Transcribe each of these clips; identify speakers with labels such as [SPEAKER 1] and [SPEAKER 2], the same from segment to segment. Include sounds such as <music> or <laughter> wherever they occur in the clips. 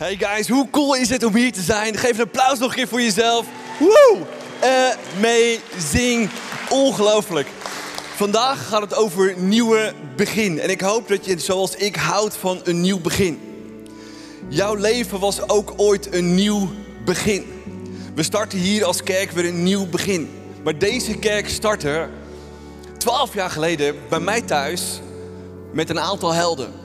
[SPEAKER 1] Hey guys, hoe cool is het om hier te zijn? Geef een applaus nog een keer voor jezelf. Woe! Amazing. Ongelooflijk. Vandaag gaat het over nieuwe begin. En ik hoop dat je, zoals ik, houdt van een nieuw begin. Jouw leven was ook ooit een nieuw begin. We starten hier als kerk weer een nieuw begin. Maar deze kerk startte twaalf jaar geleden bij mij thuis met een aantal helden.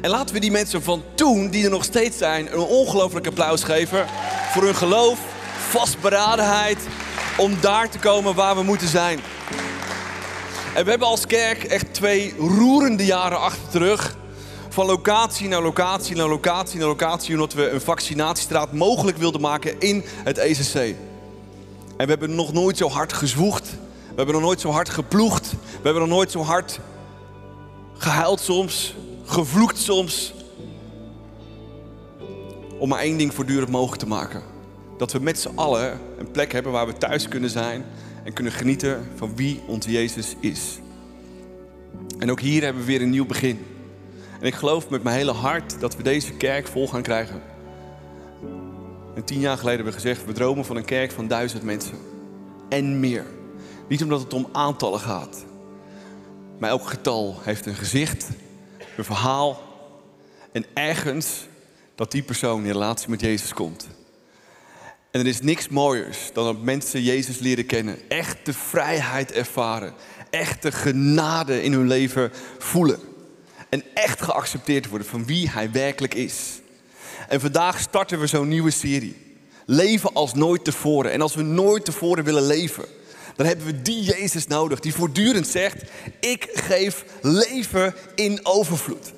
[SPEAKER 1] En laten we die mensen van toen, die er nog steeds zijn, een ongelooflijk applaus geven voor hun geloof, vastberadenheid om daar te komen waar we moeten zijn. En we hebben als kerk echt twee roerende jaren achter de rug. Van locatie naar locatie naar locatie naar locatie, omdat we een vaccinatiestraat mogelijk wilden maken in het ECC. En we hebben nog nooit zo hard gezwoegd. We hebben nog nooit zo hard geploegd. We hebben nog nooit zo hard gehuild soms gevloekt soms. Om maar één ding voortdurend mogelijk te maken. Dat we met z'n allen een plek hebben waar we thuis kunnen zijn en kunnen genieten van wie onze Jezus is. En ook hier hebben we weer een nieuw begin. En ik geloof met mijn hele hart dat we deze kerk vol gaan krijgen. En tien jaar geleden hebben we gezegd, we dromen van een kerk van duizend mensen. En meer. Niet omdat het om aantallen gaat. Maar elk getal heeft een gezicht een verhaal. En ergens dat die persoon in relatie met Jezus komt. En er is niks mooiers dan dat mensen Jezus leren kennen. Echte vrijheid ervaren. Echte genade in hun leven voelen. En echt geaccepteerd worden van wie hij werkelijk is. En vandaag starten we zo'n nieuwe serie. Leven als nooit tevoren. En als we nooit tevoren willen leven, dan hebben we die Jezus nodig die voortdurend zegt, ik geef leven in overvloed.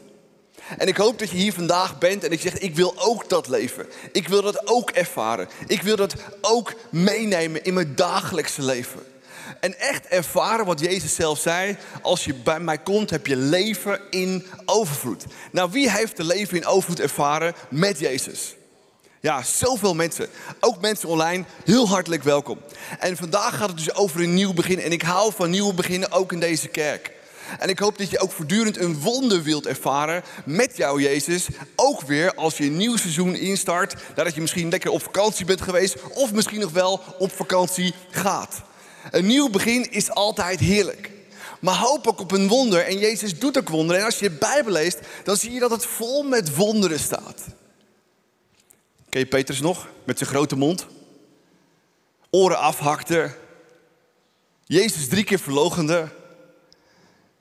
[SPEAKER 1] En ik hoop dat je hier vandaag bent en ik zeg, ik wil ook dat leven. Ik wil dat ook ervaren. Ik wil dat ook meenemen in mijn dagelijkse leven. En echt ervaren wat Jezus zelf zei, als je bij mij komt, heb je leven in overvloed. Nou, wie heeft de leven in overvloed ervaren met Jezus? Ja, zoveel mensen. Ook mensen online, heel hartelijk welkom. En vandaag gaat het dus over een nieuw begin. En ik hou van nieuwe beginnen ook in deze kerk. En ik hoop dat je ook voortdurend een wonder wilt ervaren met jouw Jezus. Ook weer als je een nieuw seizoen instart. Nadat je misschien lekker op vakantie bent geweest. Of misschien nog wel op vakantie gaat. Een nieuw begin is altijd heerlijk. Maar hoop ook op een wonder. En Jezus doet ook wonderen. En als je de Bijbel leest, dan zie je dat het vol met wonderen staat. Ken je Petrus nog? Met zijn grote mond. Oren afhakte. Jezus drie keer verlogende.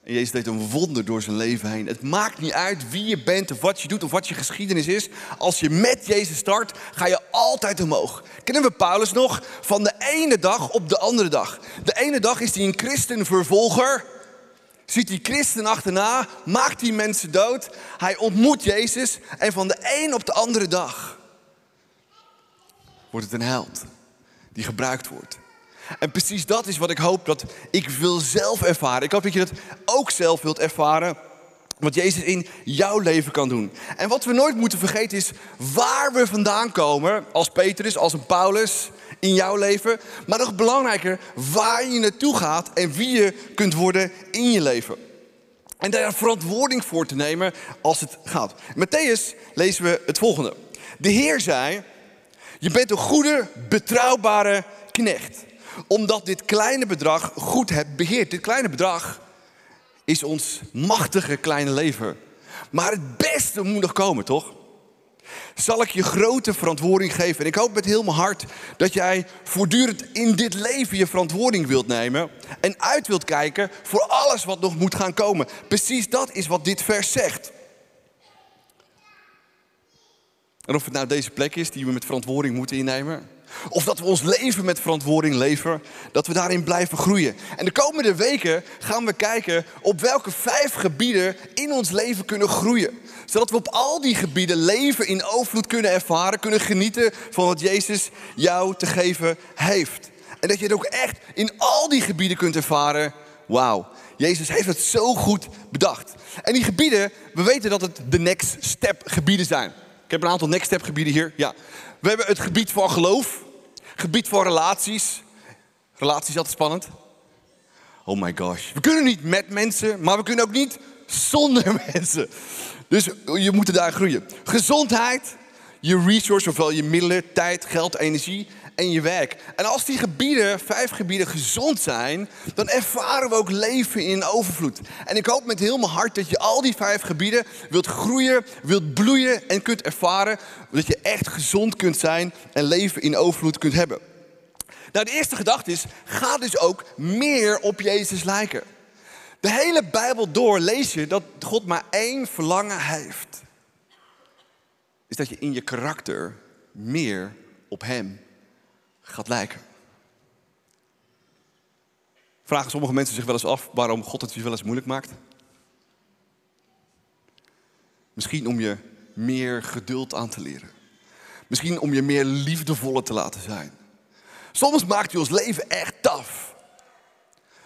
[SPEAKER 1] En Jezus deed een wonder door zijn leven heen. Het maakt niet uit wie je bent of wat je doet of wat je geschiedenis is. Als je met Jezus start, ga je altijd omhoog. Kennen we Paulus nog? Van de ene dag op de andere dag. De ene dag is hij een christenvervolger. Ziet hij christen achterna, maakt die mensen dood. Hij ontmoet Jezus en van de een op de andere dag wordt het een held die gebruikt wordt. En precies dat is wat ik hoop dat ik wil zelf ervaren. Ik hoop dat je dat ook zelf wilt ervaren. Wat Jezus in jouw leven kan doen. En wat we nooit moeten vergeten is waar we vandaan komen. Als Petrus, als een Paulus in jouw leven. Maar nog belangrijker, waar je naartoe gaat en wie je kunt worden in je leven. En daar verantwoording voor te nemen als het gaat. Matthäus lezen we het volgende. De Heer zei, je bent een goede, betrouwbare knecht. Omdat dit kleine bedrag goed hebt beheerd. Dit kleine bedrag is ons machtige kleine leven. Maar het beste moet nog komen, toch? Zal ik je grote verantwoording geven? En ik hoop met heel mijn hart dat jij voortdurend in dit leven je verantwoording wilt nemen. En uit wilt kijken voor alles wat nog moet gaan komen. Precies dat is wat dit vers zegt. En of het nou deze plek is die we met verantwoording moeten innemen. Of dat we ons leven met verantwoording leven. Dat we daarin blijven groeien. En de komende weken gaan we kijken op welke vijf gebieden in ons leven kunnen groeien. Zodat we op al die gebieden leven in overvloed kunnen ervaren. Kunnen genieten van wat Jezus jou te geven heeft. En dat je het ook echt in al die gebieden kunt ervaren. Wauw, Jezus heeft het zo goed bedacht. En die gebieden, we weten dat het de next step gebieden zijn. Ik heb een aantal next step gebieden hier. Ja. We hebben het gebied van geloof. Gebied van relaties. Relaties altijd spannend. Oh my gosh. We kunnen niet met mensen, maar we kunnen ook niet zonder <laughs> mensen. Dus je moet daar groeien. Gezondheid. je resource, ofwel je middelen, tijd, geld, energie en je werk. En als die gebieden, vijf gebieden, gezond zijn, dan ervaren we ook leven in overvloed. En ik hoop met heel mijn hart dat je al die vijf gebieden wilt groeien, wilt bloeien en kunt ervaren. Dat je echt gezond kunt zijn en leven in overvloed kunt hebben. Nou, de eerste gedachte is, ga dus ook meer op Jezus lijken. De hele Bijbel door lees je dat God maar één verlangen heeft. Is dat je in je karakter meer op Hem gaat lijken. Vragen sommige mensen zich wel eens af waarom God het je wel eens moeilijk maakt? Misschien om je meer geduld aan te leren. Misschien om je meer liefdevoller te laten zijn. Soms maakt hij ons leven echt taf.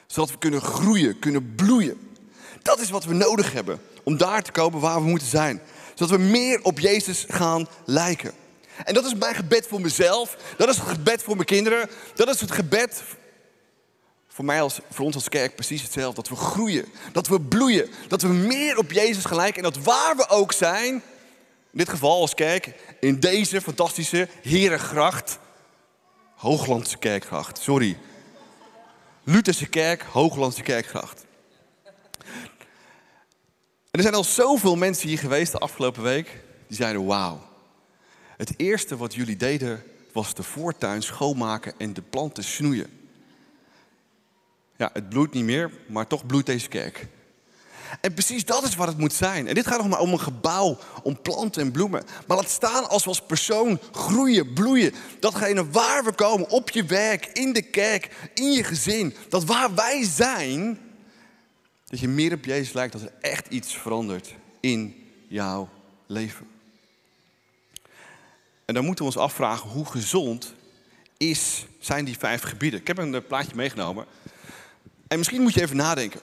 [SPEAKER 1] Zodat we kunnen groeien, kunnen bloeien. Dat is wat we nodig hebben om daar te komen waar we moeten zijn. Zodat we meer op Jezus gaan lijken. En dat is mijn gebed voor mezelf. Dat is het gebed voor mijn kinderen. Dat is het gebed voor mij als, voor ons als kerk precies hetzelfde. Dat we groeien, dat we bloeien, dat we meer op Jezus gaan lijken. En dat waar we ook zijn, in dit geval als kerk, in deze fantastische Herengracht, Hooglandse kerkgracht, sorry. Lutherse kerk, Hooglandse kerkgracht. Er zijn al zoveel mensen hier geweest de afgelopen week, die zeiden wauw. Het eerste wat jullie deden was de voortuin schoonmaken en de planten snoeien. Ja, het bloeit niet meer, maar toch bloeit deze kerk. En precies dat is wat het moet zijn. En dit gaat nog maar om een gebouw, om planten en bloemen. Maar laat staan als we als persoon groeien, bloeien. Datgene waar we komen, op je werk, in de kerk, in je gezin. Dat waar wij zijn, dat je meer op Jezus lijkt, dat er echt iets verandert in jouw leven. En dan moeten we ons afvragen hoe gezond is, zijn die vijf gebieden. Ik heb een eh, plaatje meegenomen. En misschien moet je even nadenken.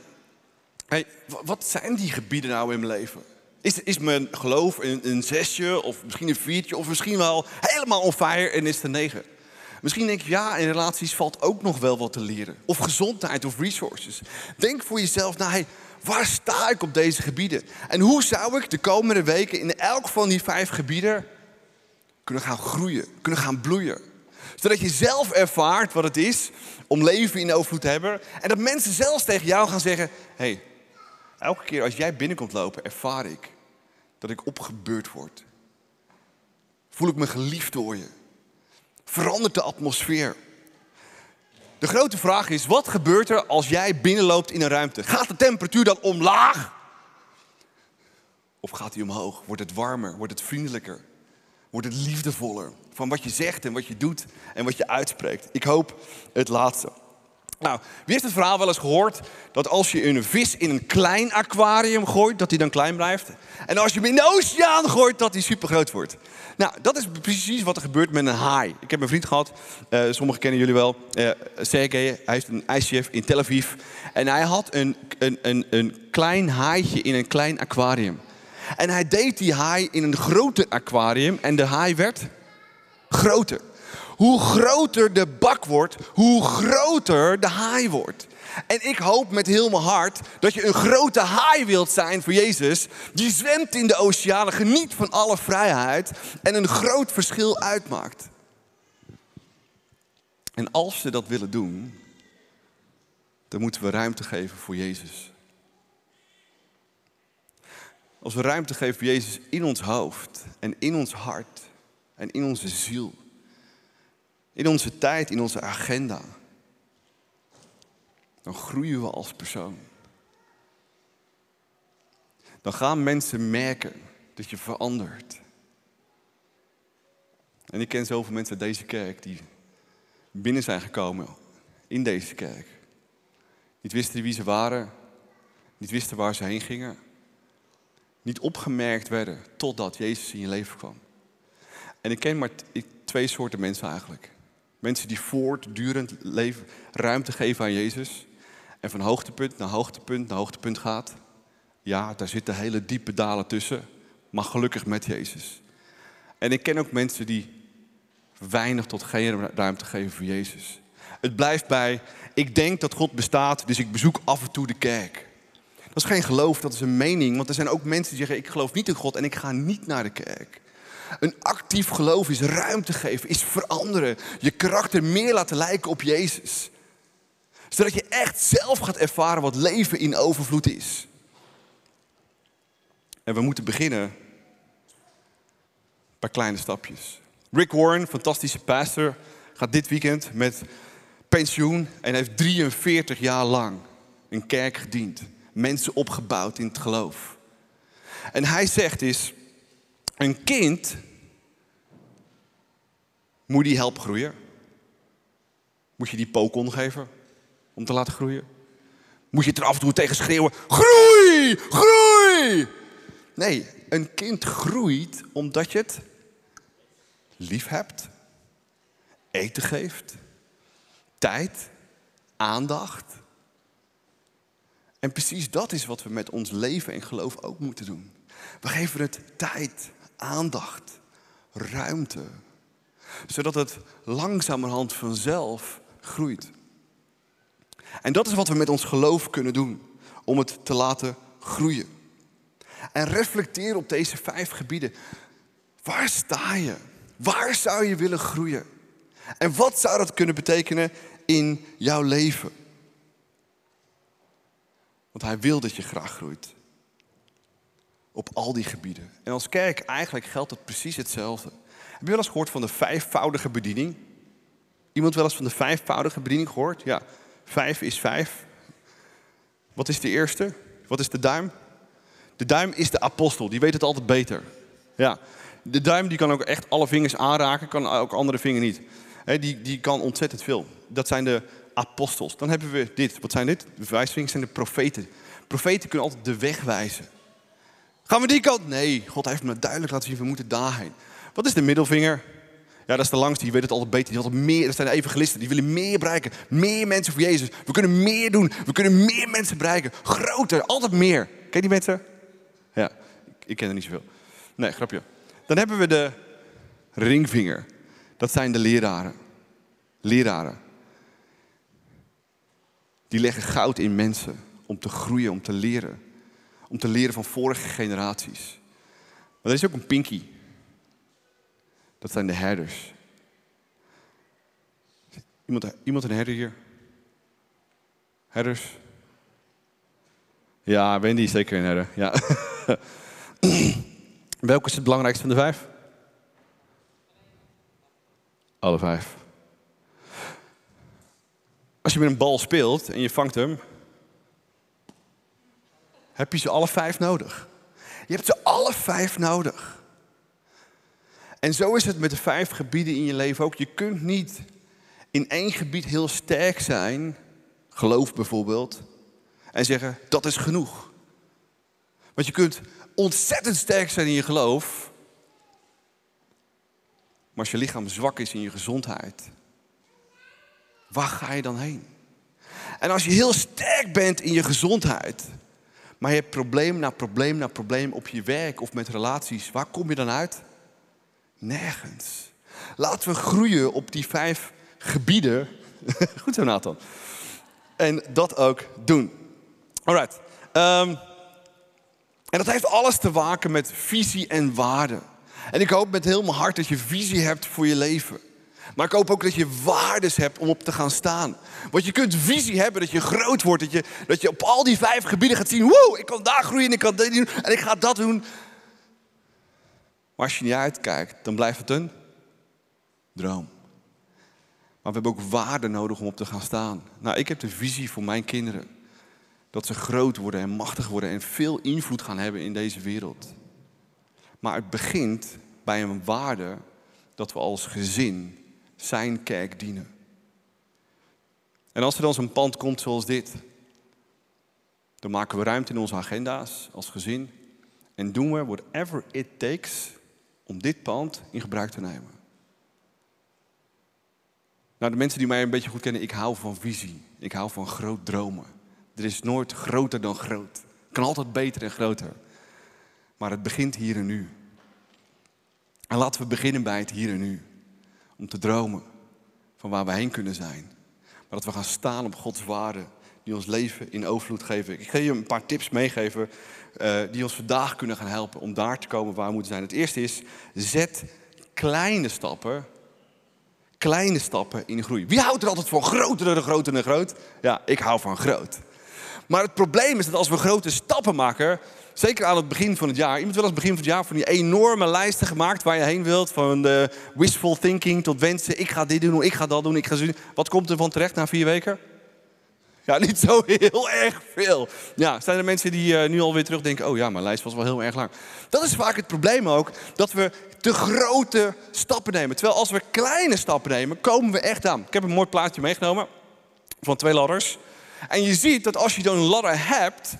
[SPEAKER 1] Hey, wat zijn die gebieden nou in mijn leven? Is, is mijn geloof een, een zesje of misschien een viertje of misschien wel helemaal on fire en is het een negen? Misschien denk je, ja, in relaties valt ook nog wel wat te leren. Of gezondheid of resources. Denk voor jezelf, hey, waar sta ik op deze gebieden? En hoe zou ik de komende weken in elk van die vijf gebieden kunnen gaan groeien, kunnen gaan bloeien? Zodat je zelf ervaart wat het is om leven in overvloed te hebben. En dat mensen zelfs tegen jou gaan zeggen, hey, elke keer als jij binnenkomt lopen, ervaar ik dat ik opgebeurd word. Voel ik me geliefd door je verandert de atmosfeer. De grote vraag is, wat gebeurt er als jij binnenloopt in een ruimte? Gaat de temperatuur dan omlaag? Of gaat die omhoog? Wordt het warmer? Wordt het vriendelijker? Wordt het liefdevoller? Van wat je zegt en wat je doet en wat je uitspreekt. Ik hoop het laatste. Nou, wie heeft het verhaal wel eens gehoord dat als je een vis in een klein aquarium gooit, dat hij dan klein blijft? En als je hem in de oceaan gooit, dat hij super groot wordt? Nou, dat is precies wat er gebeurt met een haai. Ik heb een vriend gehad, uh, sommigen kennen jullie wel, uh, Sergej. Hij heeft een ICF in Tel Aviv. En hij had een, een, een, een klein haaitje in een klein aquarium. En hij deed die haai in een groter aquarium en de haai werd groter. Hoe groter de bak wordt, hoe groter de haai wordt. En ik hoop met heel mijn hart dat je een grote haai wilt zijn voor Jezus. Die zwemt in de oceanen, geniet van alle vrijheid en een groot verschil uitmaakt. En als ze dat willen doen, dan moeten we ruimte geven voor Jezus. Als we ruimte geven voor Jezus in ons hoofd en in ons hart en in onze ziel. In onze tijd, in onze agenda dan groeien we als persoon. Dan gaan mensen merken dat je verandert. En ik ken zoveel mensen uit deze kerk die binnen zijn gekomen in deze kerk. Niet wisten wie ze waren, niet wisten waar ze heen gingen. Niet opgemerkt werden totdat Jezus in je leven kwam. En ik ken maar twee soorten mensen eigenlijk. Mensen die voortdurend leven, ruimte geven aan Jezus en van hoogtepunt naar hoogtepunt naar hoogtepunt gaat. Ja, daar zitten hele diepe dalen tussen, maar gelukkig met Jezus. En ik ken ook mensen die weinig tot geen ruimte geven voor Jezus. Het blijft bij, ik denk dat God bestaat, dus ik bezoek af en toe de kerk. Dat is geen geloof, dat is een mening. Want er zijn ook mensen die zeggen, ik geloof niet in God en ik ga niet naar de kerk. Een actief geloof is ruimte geven, is veranderen. Je karakter meer laten lijken op Jezus. Zodat je echt zelf gaat ervaren wat leven in overvloed is. En we moeten beginnen bij kleine stapjes. Rick Warren, fantastische pastor, gaat dit weekend met pensioen en heeft 43 jaar lang een kerk gediend. Mensen opgebouwd in het geloof. En hij zegt is, een kind moet die helpen groeien. Moet je die pokon geven om te laten groeien? Moet je het er af en toe tegen schreeuwen, groei, groei! Nee, een kind groeit omdat je het lief hebt, eten geeft, tijd, aandacht. En precies dat is wat we met ons leven en geloof ook moeten doen. We geven het tijd, aandacht, ruimte. Zodat het langzamerhand vanzelf groeit. En dat is wat we met ons geloof kunnen doen. Om het te laten groeien. En reflecteer op deze vijf gebieden. Waar sta je? Waar zou je willen groeien? En wat zou dat kunnen betekenen in jouw leven? Want hij wil dat je graag groeit. Op al die gebieden. En als kerk eigenlijk geldt het precies hetzelfde. Heb je wel eens gehoord van de vijfvoudige bediening? Iemand wel eens van de vijfvoudige bediening gehoord? Ja, vijf is vijf. Wat is de eerste? Wat is de duim? De duim is de apostel, die weet het altijd beter. Ja, de duim die kan ook echt alle vingers aanraken, kan ook andere vingers niet. die, die kan ontzettend veel. Dat zijn de apostels. Dan hebben we dit. Wat zijn dit? De wijsvingers zijn de profeten. Profeten kunnen altijd de weg wijzen. Gaan we die kant? Nee, God heeft me duidelijk laten zien, we moeten daarheen. Wat is de middelvinger? Ja, dat is de langste, die weet het altijd beter. Die altijd meer, dat zijn de evangelisten, die willen meer bereiken. Meer mensen voor Jezus. We kunnen meer doen. We kunnen meer mensen bereiken. Groter, altijd meer. Ken je die mensen? Ja, ik ken er niet zoveel. Nee, grapje. Dan hebben we de ringvinger. Dat zijn de leraren. Leraren. Die leggen goud in mensen om te groeien, om te leren. Om te leren van vorige generaties. Maar er is ook een pinky. Dat zijn de herders. Iemand, iemand een herder hier? Herders? Ja, Wendy is zeker een herder. Ja. <laughs> Welke is het belangrijkste van de vijf? Alle vijf. Als je met een bal speelt en je vangt hem, heb je ze alle vijf nodig. Je hebt ze alle vijf nodig. En zo is het met de vijf gebieden in je leven ook. Je kunt niet in één gebied heel sterk zijn, geloof bijvoorbeeld, en zeggen dat is genoeg. Want je kunt ontzettend sterk zijn in je geloof. Maar als je lichaam zwak is in je gezondheid, waar ga je dan heen? En als je heel sterk bent in je gezondheid, maar je hebt probleem na probleem na probleem op je werk of met relaties, waar kom je dan uit? Nergens. Laten we groeien op die vijf gebieden. <laughs> Goed zo, Nathan. En dat ook doen. Alright. Um, en dat heeft alles te maken met visie en waarde. En ik hoop met heel mijn hart dat je visie hebt voor je leven. Maar ik hoop ook dat je waardes hebt om op te gaan staan. Want je kunt visie hebben dat je groot wordt. Dat je, dat je op al die vijf gebieden gaat zien. Wow, ik kan daar groeien, ik kan dit doen en ik ga dat doen. Maar als je niet uitkijkt, dan blijft het een droom. Maar we hebben ook waarde nodig om op te gaan staan. Nou, ik heb de visie voor mijn kinderen. Dat ze groot worden en machtig worden en veel invloed gaan hebben in deze wereld. Maar het begint bij een waarde dat we als gezin zijn kerk dienen. En als er dan zo'n pand komt zoals dit, dan maken we ruimte in onze agenda's als gezin en doen we whatever it takes om dit pand in gebruik te nemen. Nou, de mensen die mij een beetje goed kennen, ik hou van visie. Ik hou van groot dromen. Er is nooit groter dan groot. Het kan altijd beter en groter. Maar het begint hier en nu. En laten we beginnen bij het hier en nu. Om te dromen van waar we heen kunnen zijn. Maar dat we gaan staan op Gods waarde die ons leven in overvloed geven. Ik ga je een paar tips meegeven uh, die ons vandaag kunnen gaan helpen om daar te komen waar we moeten zijn. Het eerste is, zet kleine stappen, kleine stappen in groei. Wie houdt er altijd van groter en groter en groot? Ja, ik hou van groot. Maar het probleem is dat als we grote stappen maken, zeker aan het begin van het jaar, iemand wel eens begin van het jaar van die enorme lijsten gemaakt waar je heen wilt, van de wishful thinking tot wensen, ik ga dit doen, ik ga dat doen, ik ga doen. Wat komt er van terecht na vier weken? Ja, niet zo heel erg veel. Ja, zijn er mensen die uh, nu alweer terugdenken, oh ja, mijn lijst was wel heel erg lang. Dat is vaak het probleem ook, dat we te grote stappen nemen. Terwijl als we kleine stappen nemen, komen we echt aan. Ik heb een mooi plaatje meegenomen van twee ladders. En je ziet dat als je dan een ladder hebt,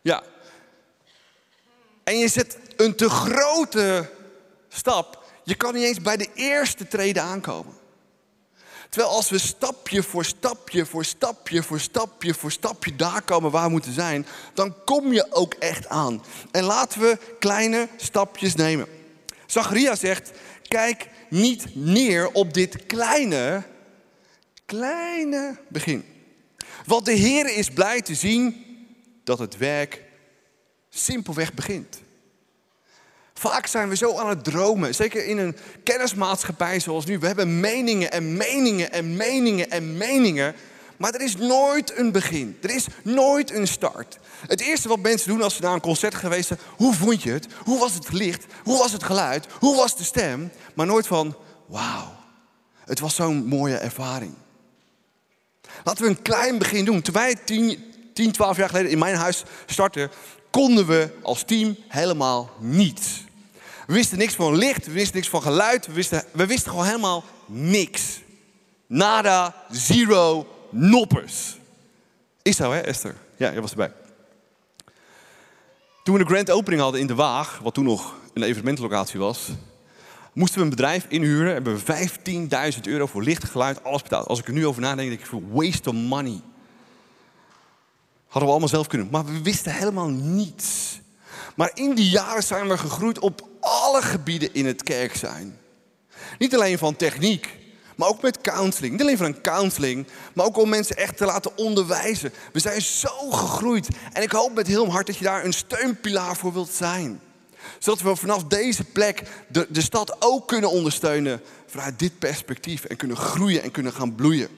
[SPEAKER 1] ja, en je zet een te grote stap, je kan niet eens bij de eerste treden aankomen. Terwijl als we stapje voor stapje voor stapje voor stapje voor stapje daar komen waar we moeten zijn, dan kom je ook echt aan. En laten we kleine stapjes nemen. Zacharia zegt, kijk niet neer op dit kleine, kleine begin. Want de Heer is blij te zien dat het werk simpelweg begint. Vaak zijn we zo aan het dromen, zeker in een kennismaatschappij zoals nu. We hebben meningen en meningen en meningen en meningen. Maar er is nooit een begin. Er is nooit een start. Het eerste wat mensen doen als ze naar een concert geweest zijn, hoe vond je het? Hoe was het licht? Hoe was het geluid? Hoe was de stem? Maar nooit van, wauw, het was zo'n mooie ervaring. Laten we een klein begin doen. Toen wij 10, 10 12 jaar geleden in mijn huis startten, konden we als team helemaal niets. We wisten niks van licht, we wisten niks van geluid, we wisten, we wisten gewoon helemaal niks. Nada, zero, noppers. Is zo, hè, Esther? Ja, jij was erbij. Toen we de grand opening hadden in De Waag, wat toen nog een evenementlocatie was, moesten we een bedrijf inhuren. Hebben we 15.000 euro voor licht, geluid, alles betaald. Als ik er nu over nadenk, denk ik voor waste of money. Hadden we allemaal zelf kunnen. Maar we wisten helemaal niets. Maar in die jaren zijn we gegroeid op alle gebieden in het kerk zijn. Niet alleen van techniek, maar ook met counseling. Niet alleen van een counseling, maar ook om mensen echt te laten onderwijzen. We zijn zo gegroeid. En ik hoop met heel mijn hart dat je daar een steunpilaar voor wilt zijn. Zodat we vanaf deze plek de, de stad ook kunnen ondersteunen vanuit dit perspectief. En kunnen groeien en kunnen gaan bloeien.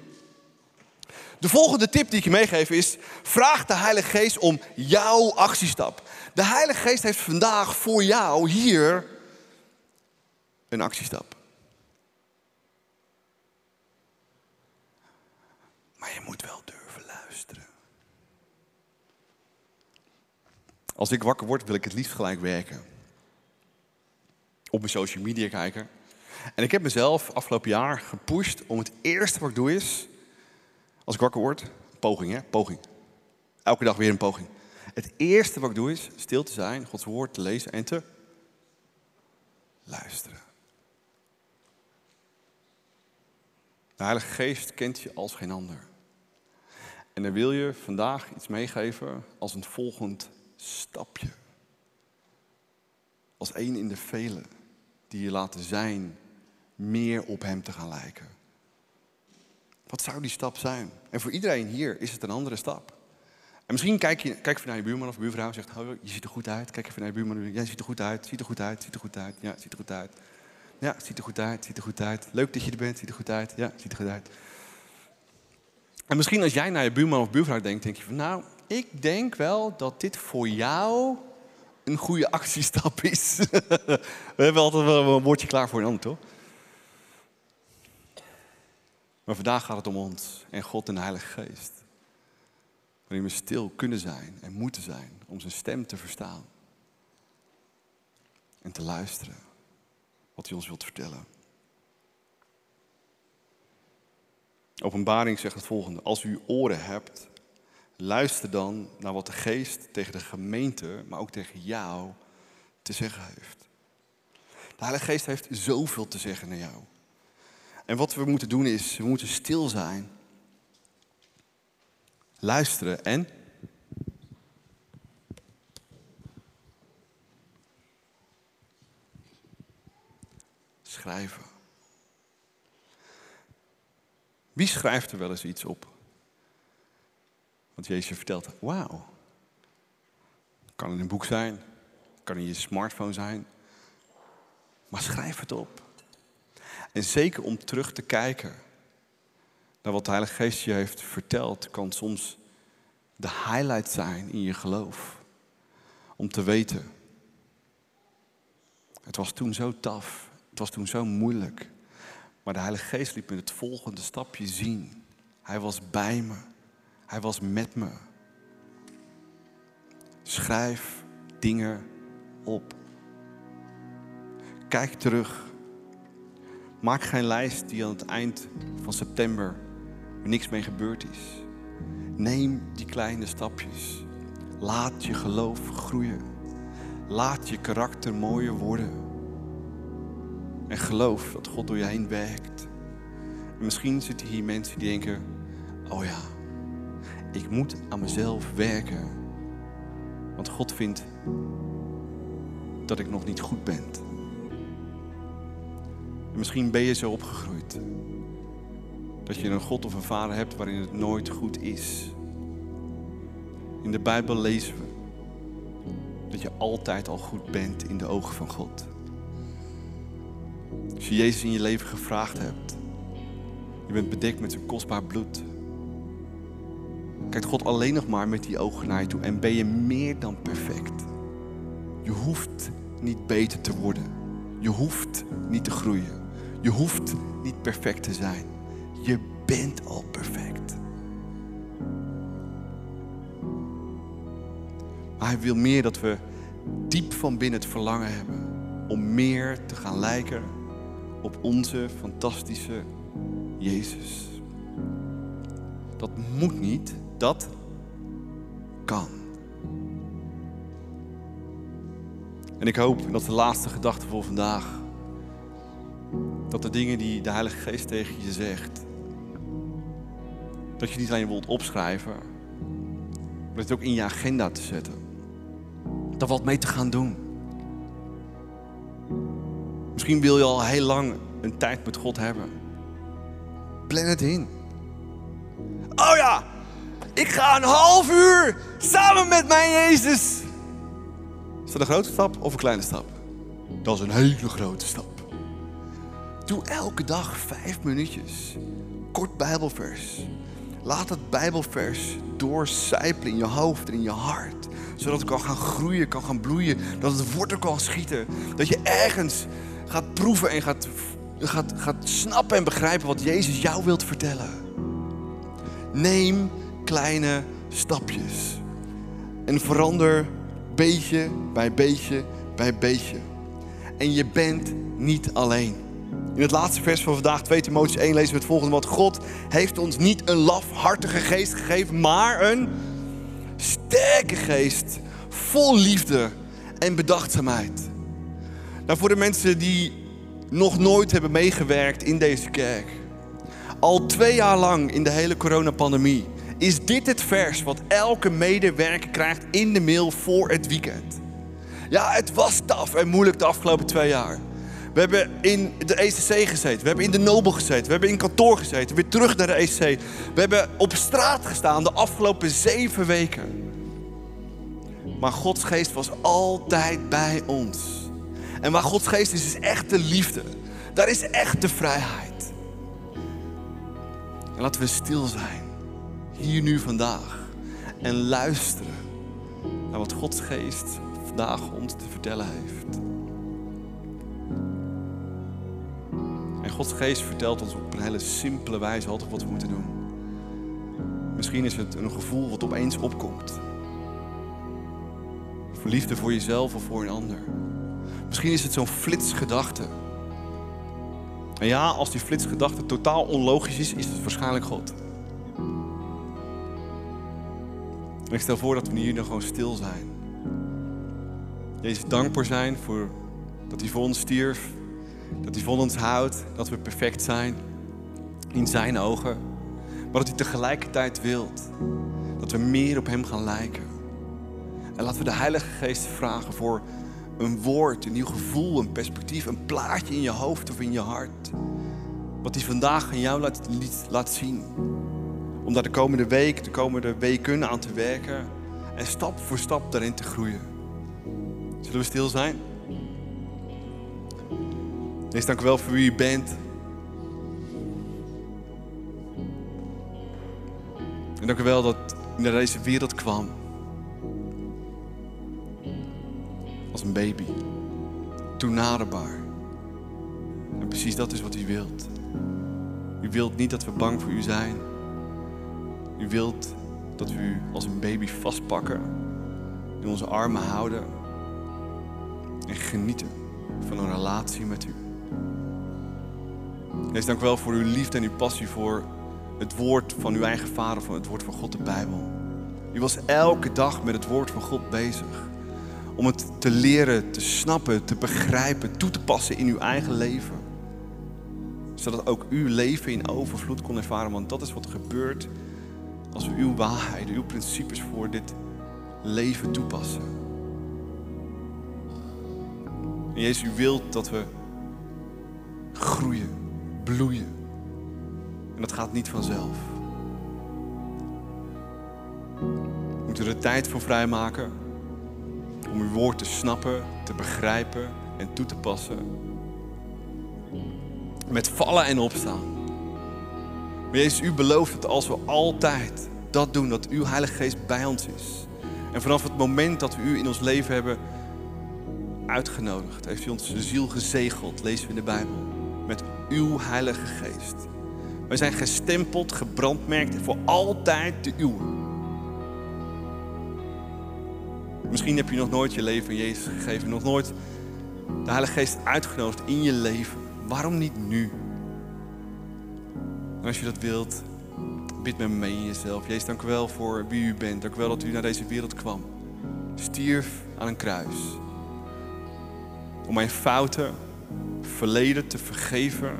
[SPEAKER 1] De volgende tip die ik je meegeef is: vraag de Heilige Geest om jouw actiestap. De Heilige Geest heeft vandaag voor jou hier een actiestap. Maar je moet wel durven luisteren. Als ik wakker word, wil ik het liefst gelijk werken. Op mijn social media kijken. En ik heb mezelf afgelopen jaar gepusht om het eerste wat ik doe is als ik wakker word, poging hè, poging. Elke dag weer een poging. Het eerste wat ik doe is stil te zijn, Gods woord te lezen en te luisteren. De Heilige Geest kent je als geen ander. En dan wil je vandaag iets meegeven als een volgend stapje. Als één in de vele die je laten zijn meer op Hem te gaan lijken. Wat zou die stap zijn? En voor iedereen hier is het een andere stap. En misschien kijk je, kijk je naar je buurman of buurvrouw en zegt, oh, je ziet er goed uit. Kijk even naar je buurman, jij ziet er goed uit, ziet er goed uit, ziet er goed uit. Ja, ziet er goed uit. Ja, ziet er goed uit, ziet er goed uit. Leuk dat je er bent, ziet er goed uit. Ja, ziet er goed uit. En misschien als jij naar je buurman of buurvrouw denkt, denk je van, nou, ik denk wel dat dit voor jou een goede actiestap is. <laughs> We hebben altijd wel een woordje klaar voor een ander, toch? Maar vandaag gaat het om ons en God en de Heilige Geest. Waarin we stil kunnen zijn en moeten zijn om zijn stem te verstaan. En te luisteren wat hij ons wilt vertellen. Openbaring zegt het volgende. Als u oren hebt, luister dan naar wat de geest tegen de gemeente, maar ook tegen jou te zeggen heeft. De Heilige Geest heeft zoveel te zeggen naar jou. En wat we moeten doen is, we moeten stil zijn. Luisteren en schrijven. Wie schrijft er wel eens iets op? Want Jezus vertelt, wauw. Kan in een boek zijn, kan in je smartphone zijn. Maar schrijf het op. En zeker om terug te kijken naar wat de Heilige Geest je heeft verteld, kan soms de highlight zijn in je geloof. Om te weten, het was toen zo taf, het was toen zo moeilijk. Maar de Heilige Geest liet me het volgende stapje zien. Hij was bij me, hij was met me. Schrijf dingen op. Kijk terug. Maak geen lijst die aan het eind van september er niks mee gebeurd is. Neem die kleine stapjes. Laat je geloof groeien. Laat je karakter mooier worden. En geloof dat God door je heen werkt. En misschien zitten hier mensen die denken: Oh ja, ik moet aan mezelf werken. Want God vindt dat ik nog niet goed ben. En misschien ben je zo opgegroeid dat je een God of een vader hebt waarin het nooit goed is. In de Bijbel lezen we dat je altijd al goed bent in de ogen van God. Als je Jezus in je leven gevraagd hebt, je bent bedekt met zijn kostbaar bloed. Kijkt God alleen nog maar met die ogen naar je toe en ben je meer dan perfect. Je hoeft niet beter te worden. Je hoeft niet te groeien. Je hoeft niet perfect te zijn. Je bent al perfect. Maar hij wil meer dat we diep van binnen het verlangen hebben om meer te gaan lijken op onze fantastische Jezus. Dat moet niet, dat kan. En ik hoop, dat de laatste gedachte voor vandaag, dat de dingen die de Heilige Geest tegen je zegt, dat je niet alleen wilt opschrijven, maar het ook in je agenda te zetten. Daar wat mee te gaan doen. Misschien wil je al heel lang een tijd met God hebben. Plan het in. Oh ja, ik ga een half uur samen met mijn Jezus. Is dat een grote stap of een kleine stap? Dat is een hele grote stap. Doe elke dag vijf minuutjes. Kort Bijbelvers. Laat het Bijbelvers doorcijpelen in je hoofd en in je hart. Zodat het kan gaan groeien, kan gaan bloeien. Dat het wortel kan schieten. Dat je ergens gaat proeven en gaat, gaat, gaat snappen en begrijpen wat Jezus jou wilt vertellen. Neem kleine stapjes. En verander beetje bij beetje bij beetje. En je bent niet alleen. In het laatste vers van vandaag, 2 Timotheüs 1, lezen we het volgende. Want God heeft ons niet een lafhartige geest gegeven, maar een sterke geest. Vol liefde en bedachtzaamheid. Nou, voor de mensen die nog nooit hebben meegewerkt in deze kerk. Al twee jaar lang in de hele coronapandemie is dit het vers wat elke medewerker krijgt in de mail voor het weekend. Ja, het was taf en moeilijk de afgelopen twee jaar. We hebben in de ECC gezeten. We hebben in de Nobel gezeten. We hebben in kantoor gezeten. Weer terug naar de ECC. We hebben op straat gestaan de afgelopen zeven weken. Maar Gods geest was altijd bij ons. En waar Gods geest is, is echte liefde. Daar is echte vrijheid. En laten we stil zijn. Hier nu vandaag. En luisteren naar wat Gods geest vandaag ons te vertellen heeft. En Gods geest vertelt ons op een hele simpele wijze altijd wat we moeten doen. Misschien is het een gevoel wat opeens opkomt. Voor liefde voor jezelf of voor een ander. Misschien is het zo'n flitsgedachte. En ja, als die flitsgedachte totaal onlogisch is, is het waarschijnlijk God. Ik stel voor dat we hier dan gewoon stil zijn. Jezus dankbaar zijn voor dat hij voor ons stierf. Dat hij van ons houdt, dat we perfect zijn in zijn ogen. Maar dat hij tegelijkertijd wilt dat we meer op hem gaan lijken. En laten we de Heilige Geest vragen voor een woord, een nieuw gevoel, een perspectief, een plaatje in je hoofd of in je hart. Wat hij vandaag aan jou laat, laat zien. Om daar de komende week, de komende weken aan te werken en stap voor stap daarin te groeien. Zullen we stil zijn? Eerst dank u wel voor wie u bent. En dank u wel dat u naar deze wereld kwam. Als een baby. Toenaderbaar. En precies dat is wat u wilt. U wilt niet dat we bang voor u zijn. U wilt dat we u als een baby vastpakken. In onze armen houden. En genieten van een relatie met u. Wees dank wel voor uw liefde en uw passie voor het woord van uw eigen vader, van het woord van God, de Bijbel. U was elke dag met het woord van God bezig. Om het te leren, te snappen, te begrijpen, toe te passen in uw eigen leven. Zodat ook uw leven in overvloed kon ervaren. Want dat is wat er gebeurt als we uw waarheden, uw principes voor dit leven toepassen. En Jezus, u wilt dat we groeien, bloeien. En dat gaat niet vanzelf. We moeten er tijd voor vrijmaken om uw woord te snappen, te begrijpen en toe te passen. Met vallen en opstaan. Maar Jezus, u belooft dat als we altijd dat doen, dat uw Heilige Geest bij ons is. En vanaf het moment dat we u in ons leven hebben uitgenodigd, heeft u ons de ziel gezegeld, lezen we in de Bijbel, met uw Heilige Geest. Wij zijn gestempeld, gebrandmerkt voor altijd de uwe. Misschien heb je nog nooit je leven aan Jezus gegeven, nog nooit de Heilige Geest uitgenodigd in je leven. Waarom niet nu? Als je dat wilt, bid met me mee in jezelf. Jezus, dank u wel voor wie u bent. Dank u wel dat u naar deze wereld kwam. Stierf aan een kruis. Om mijn fouten, verleden te vergeven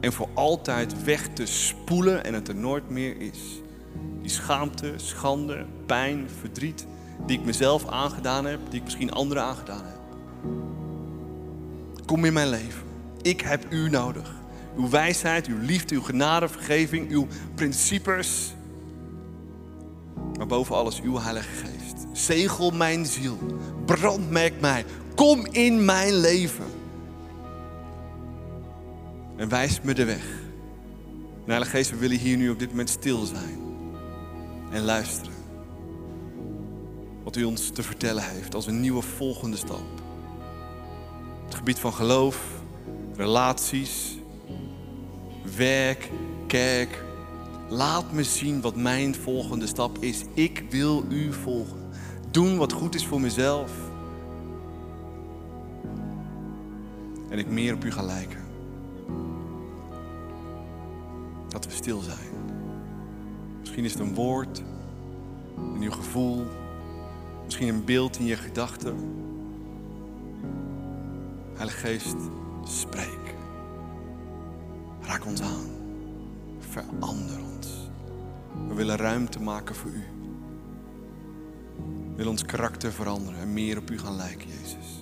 [SPEAKER 1] en voor altijd weg te spoelen en het er nooit meer is. Die schaamte, schande, pijn, verdriet die ik mezelf aangedaan heb, die ik misschien anderen aangedaan heb. Kom in mijn leven. Ik heb u nodig. Uw wijsheid, uw liefde, uw genade, vergeving, uw principes. Maar boven alles uw Heilige Geest. Zegel mijn ziel. Brandmerk mij. Kom in mijn leven. En wijs me de weg. En Heilige Geest, we willen hier nu op dit moment stil zijn. En luisteren. Wat u ons te vertellen heeft als een nieuwe volgende stap. Het gebied van geloof, relaties, werk, kerk. Laat me zien wat mijn volgende stap is. Ik wil u volgen. Doen wat goed is voor mezelf. En ik meer op u ga lijken. Dat we stil zijn. Misschien is het een woord, een nieuw gevoel, misschien een beeld in je gedachten. Heilige Geest, spreek. Raak ons aan. Verander ons. We willen ruimte maken voor u. We willen ons karakter veranderen en meer op u gaan lijken, Jezus.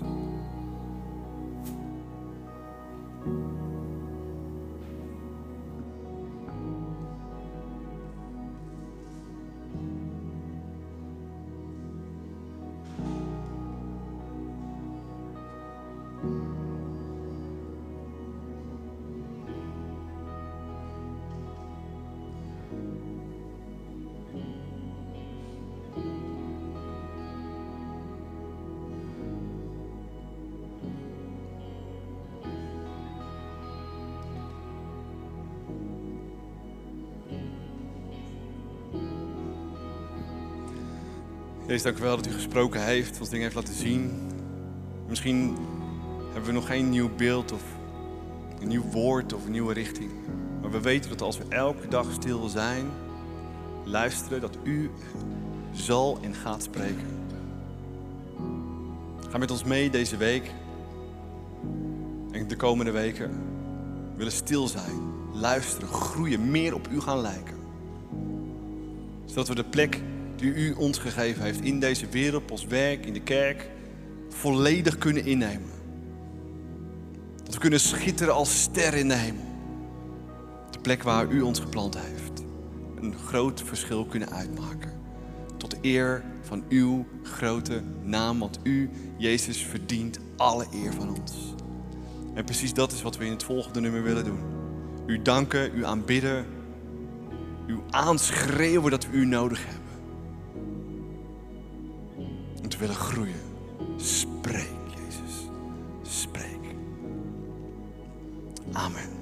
[SPEAKER 1] Jezus, dank wel dat u gesproken heeft, ons dingen heeft laten zien. Misschien hebben we nog geen nieuw beeld of een nieuw woord of een nieuwe richting. Maar we weten dat als we elke dag stil zijn, luisteren, dat u zal en gaat spreken. Ga met ons mee deze week en de komende weken. We willen stil zijn, luisteren, groeien, meer op u gaan lijken. Zodat we de plek die u ons gegeven heeft in deze wereld, op ons werk, in de kerk, volledig kunnen innemen. Dat we kunnen schitteren als sterren in de hemel. De plek waar u ons geplant heeft. En een groot verschil kunnen uitmaken. Tot eer van uw grote naam, want u, Jezus, verdient alle eer van ons. En precies dat is wat we in het volgende nummer willen doen. U danken, u aanbidden, u aanschreeuwen dat we u nodig hebben. Willen groeien. Spreek, Jezus. Spreek. Amen.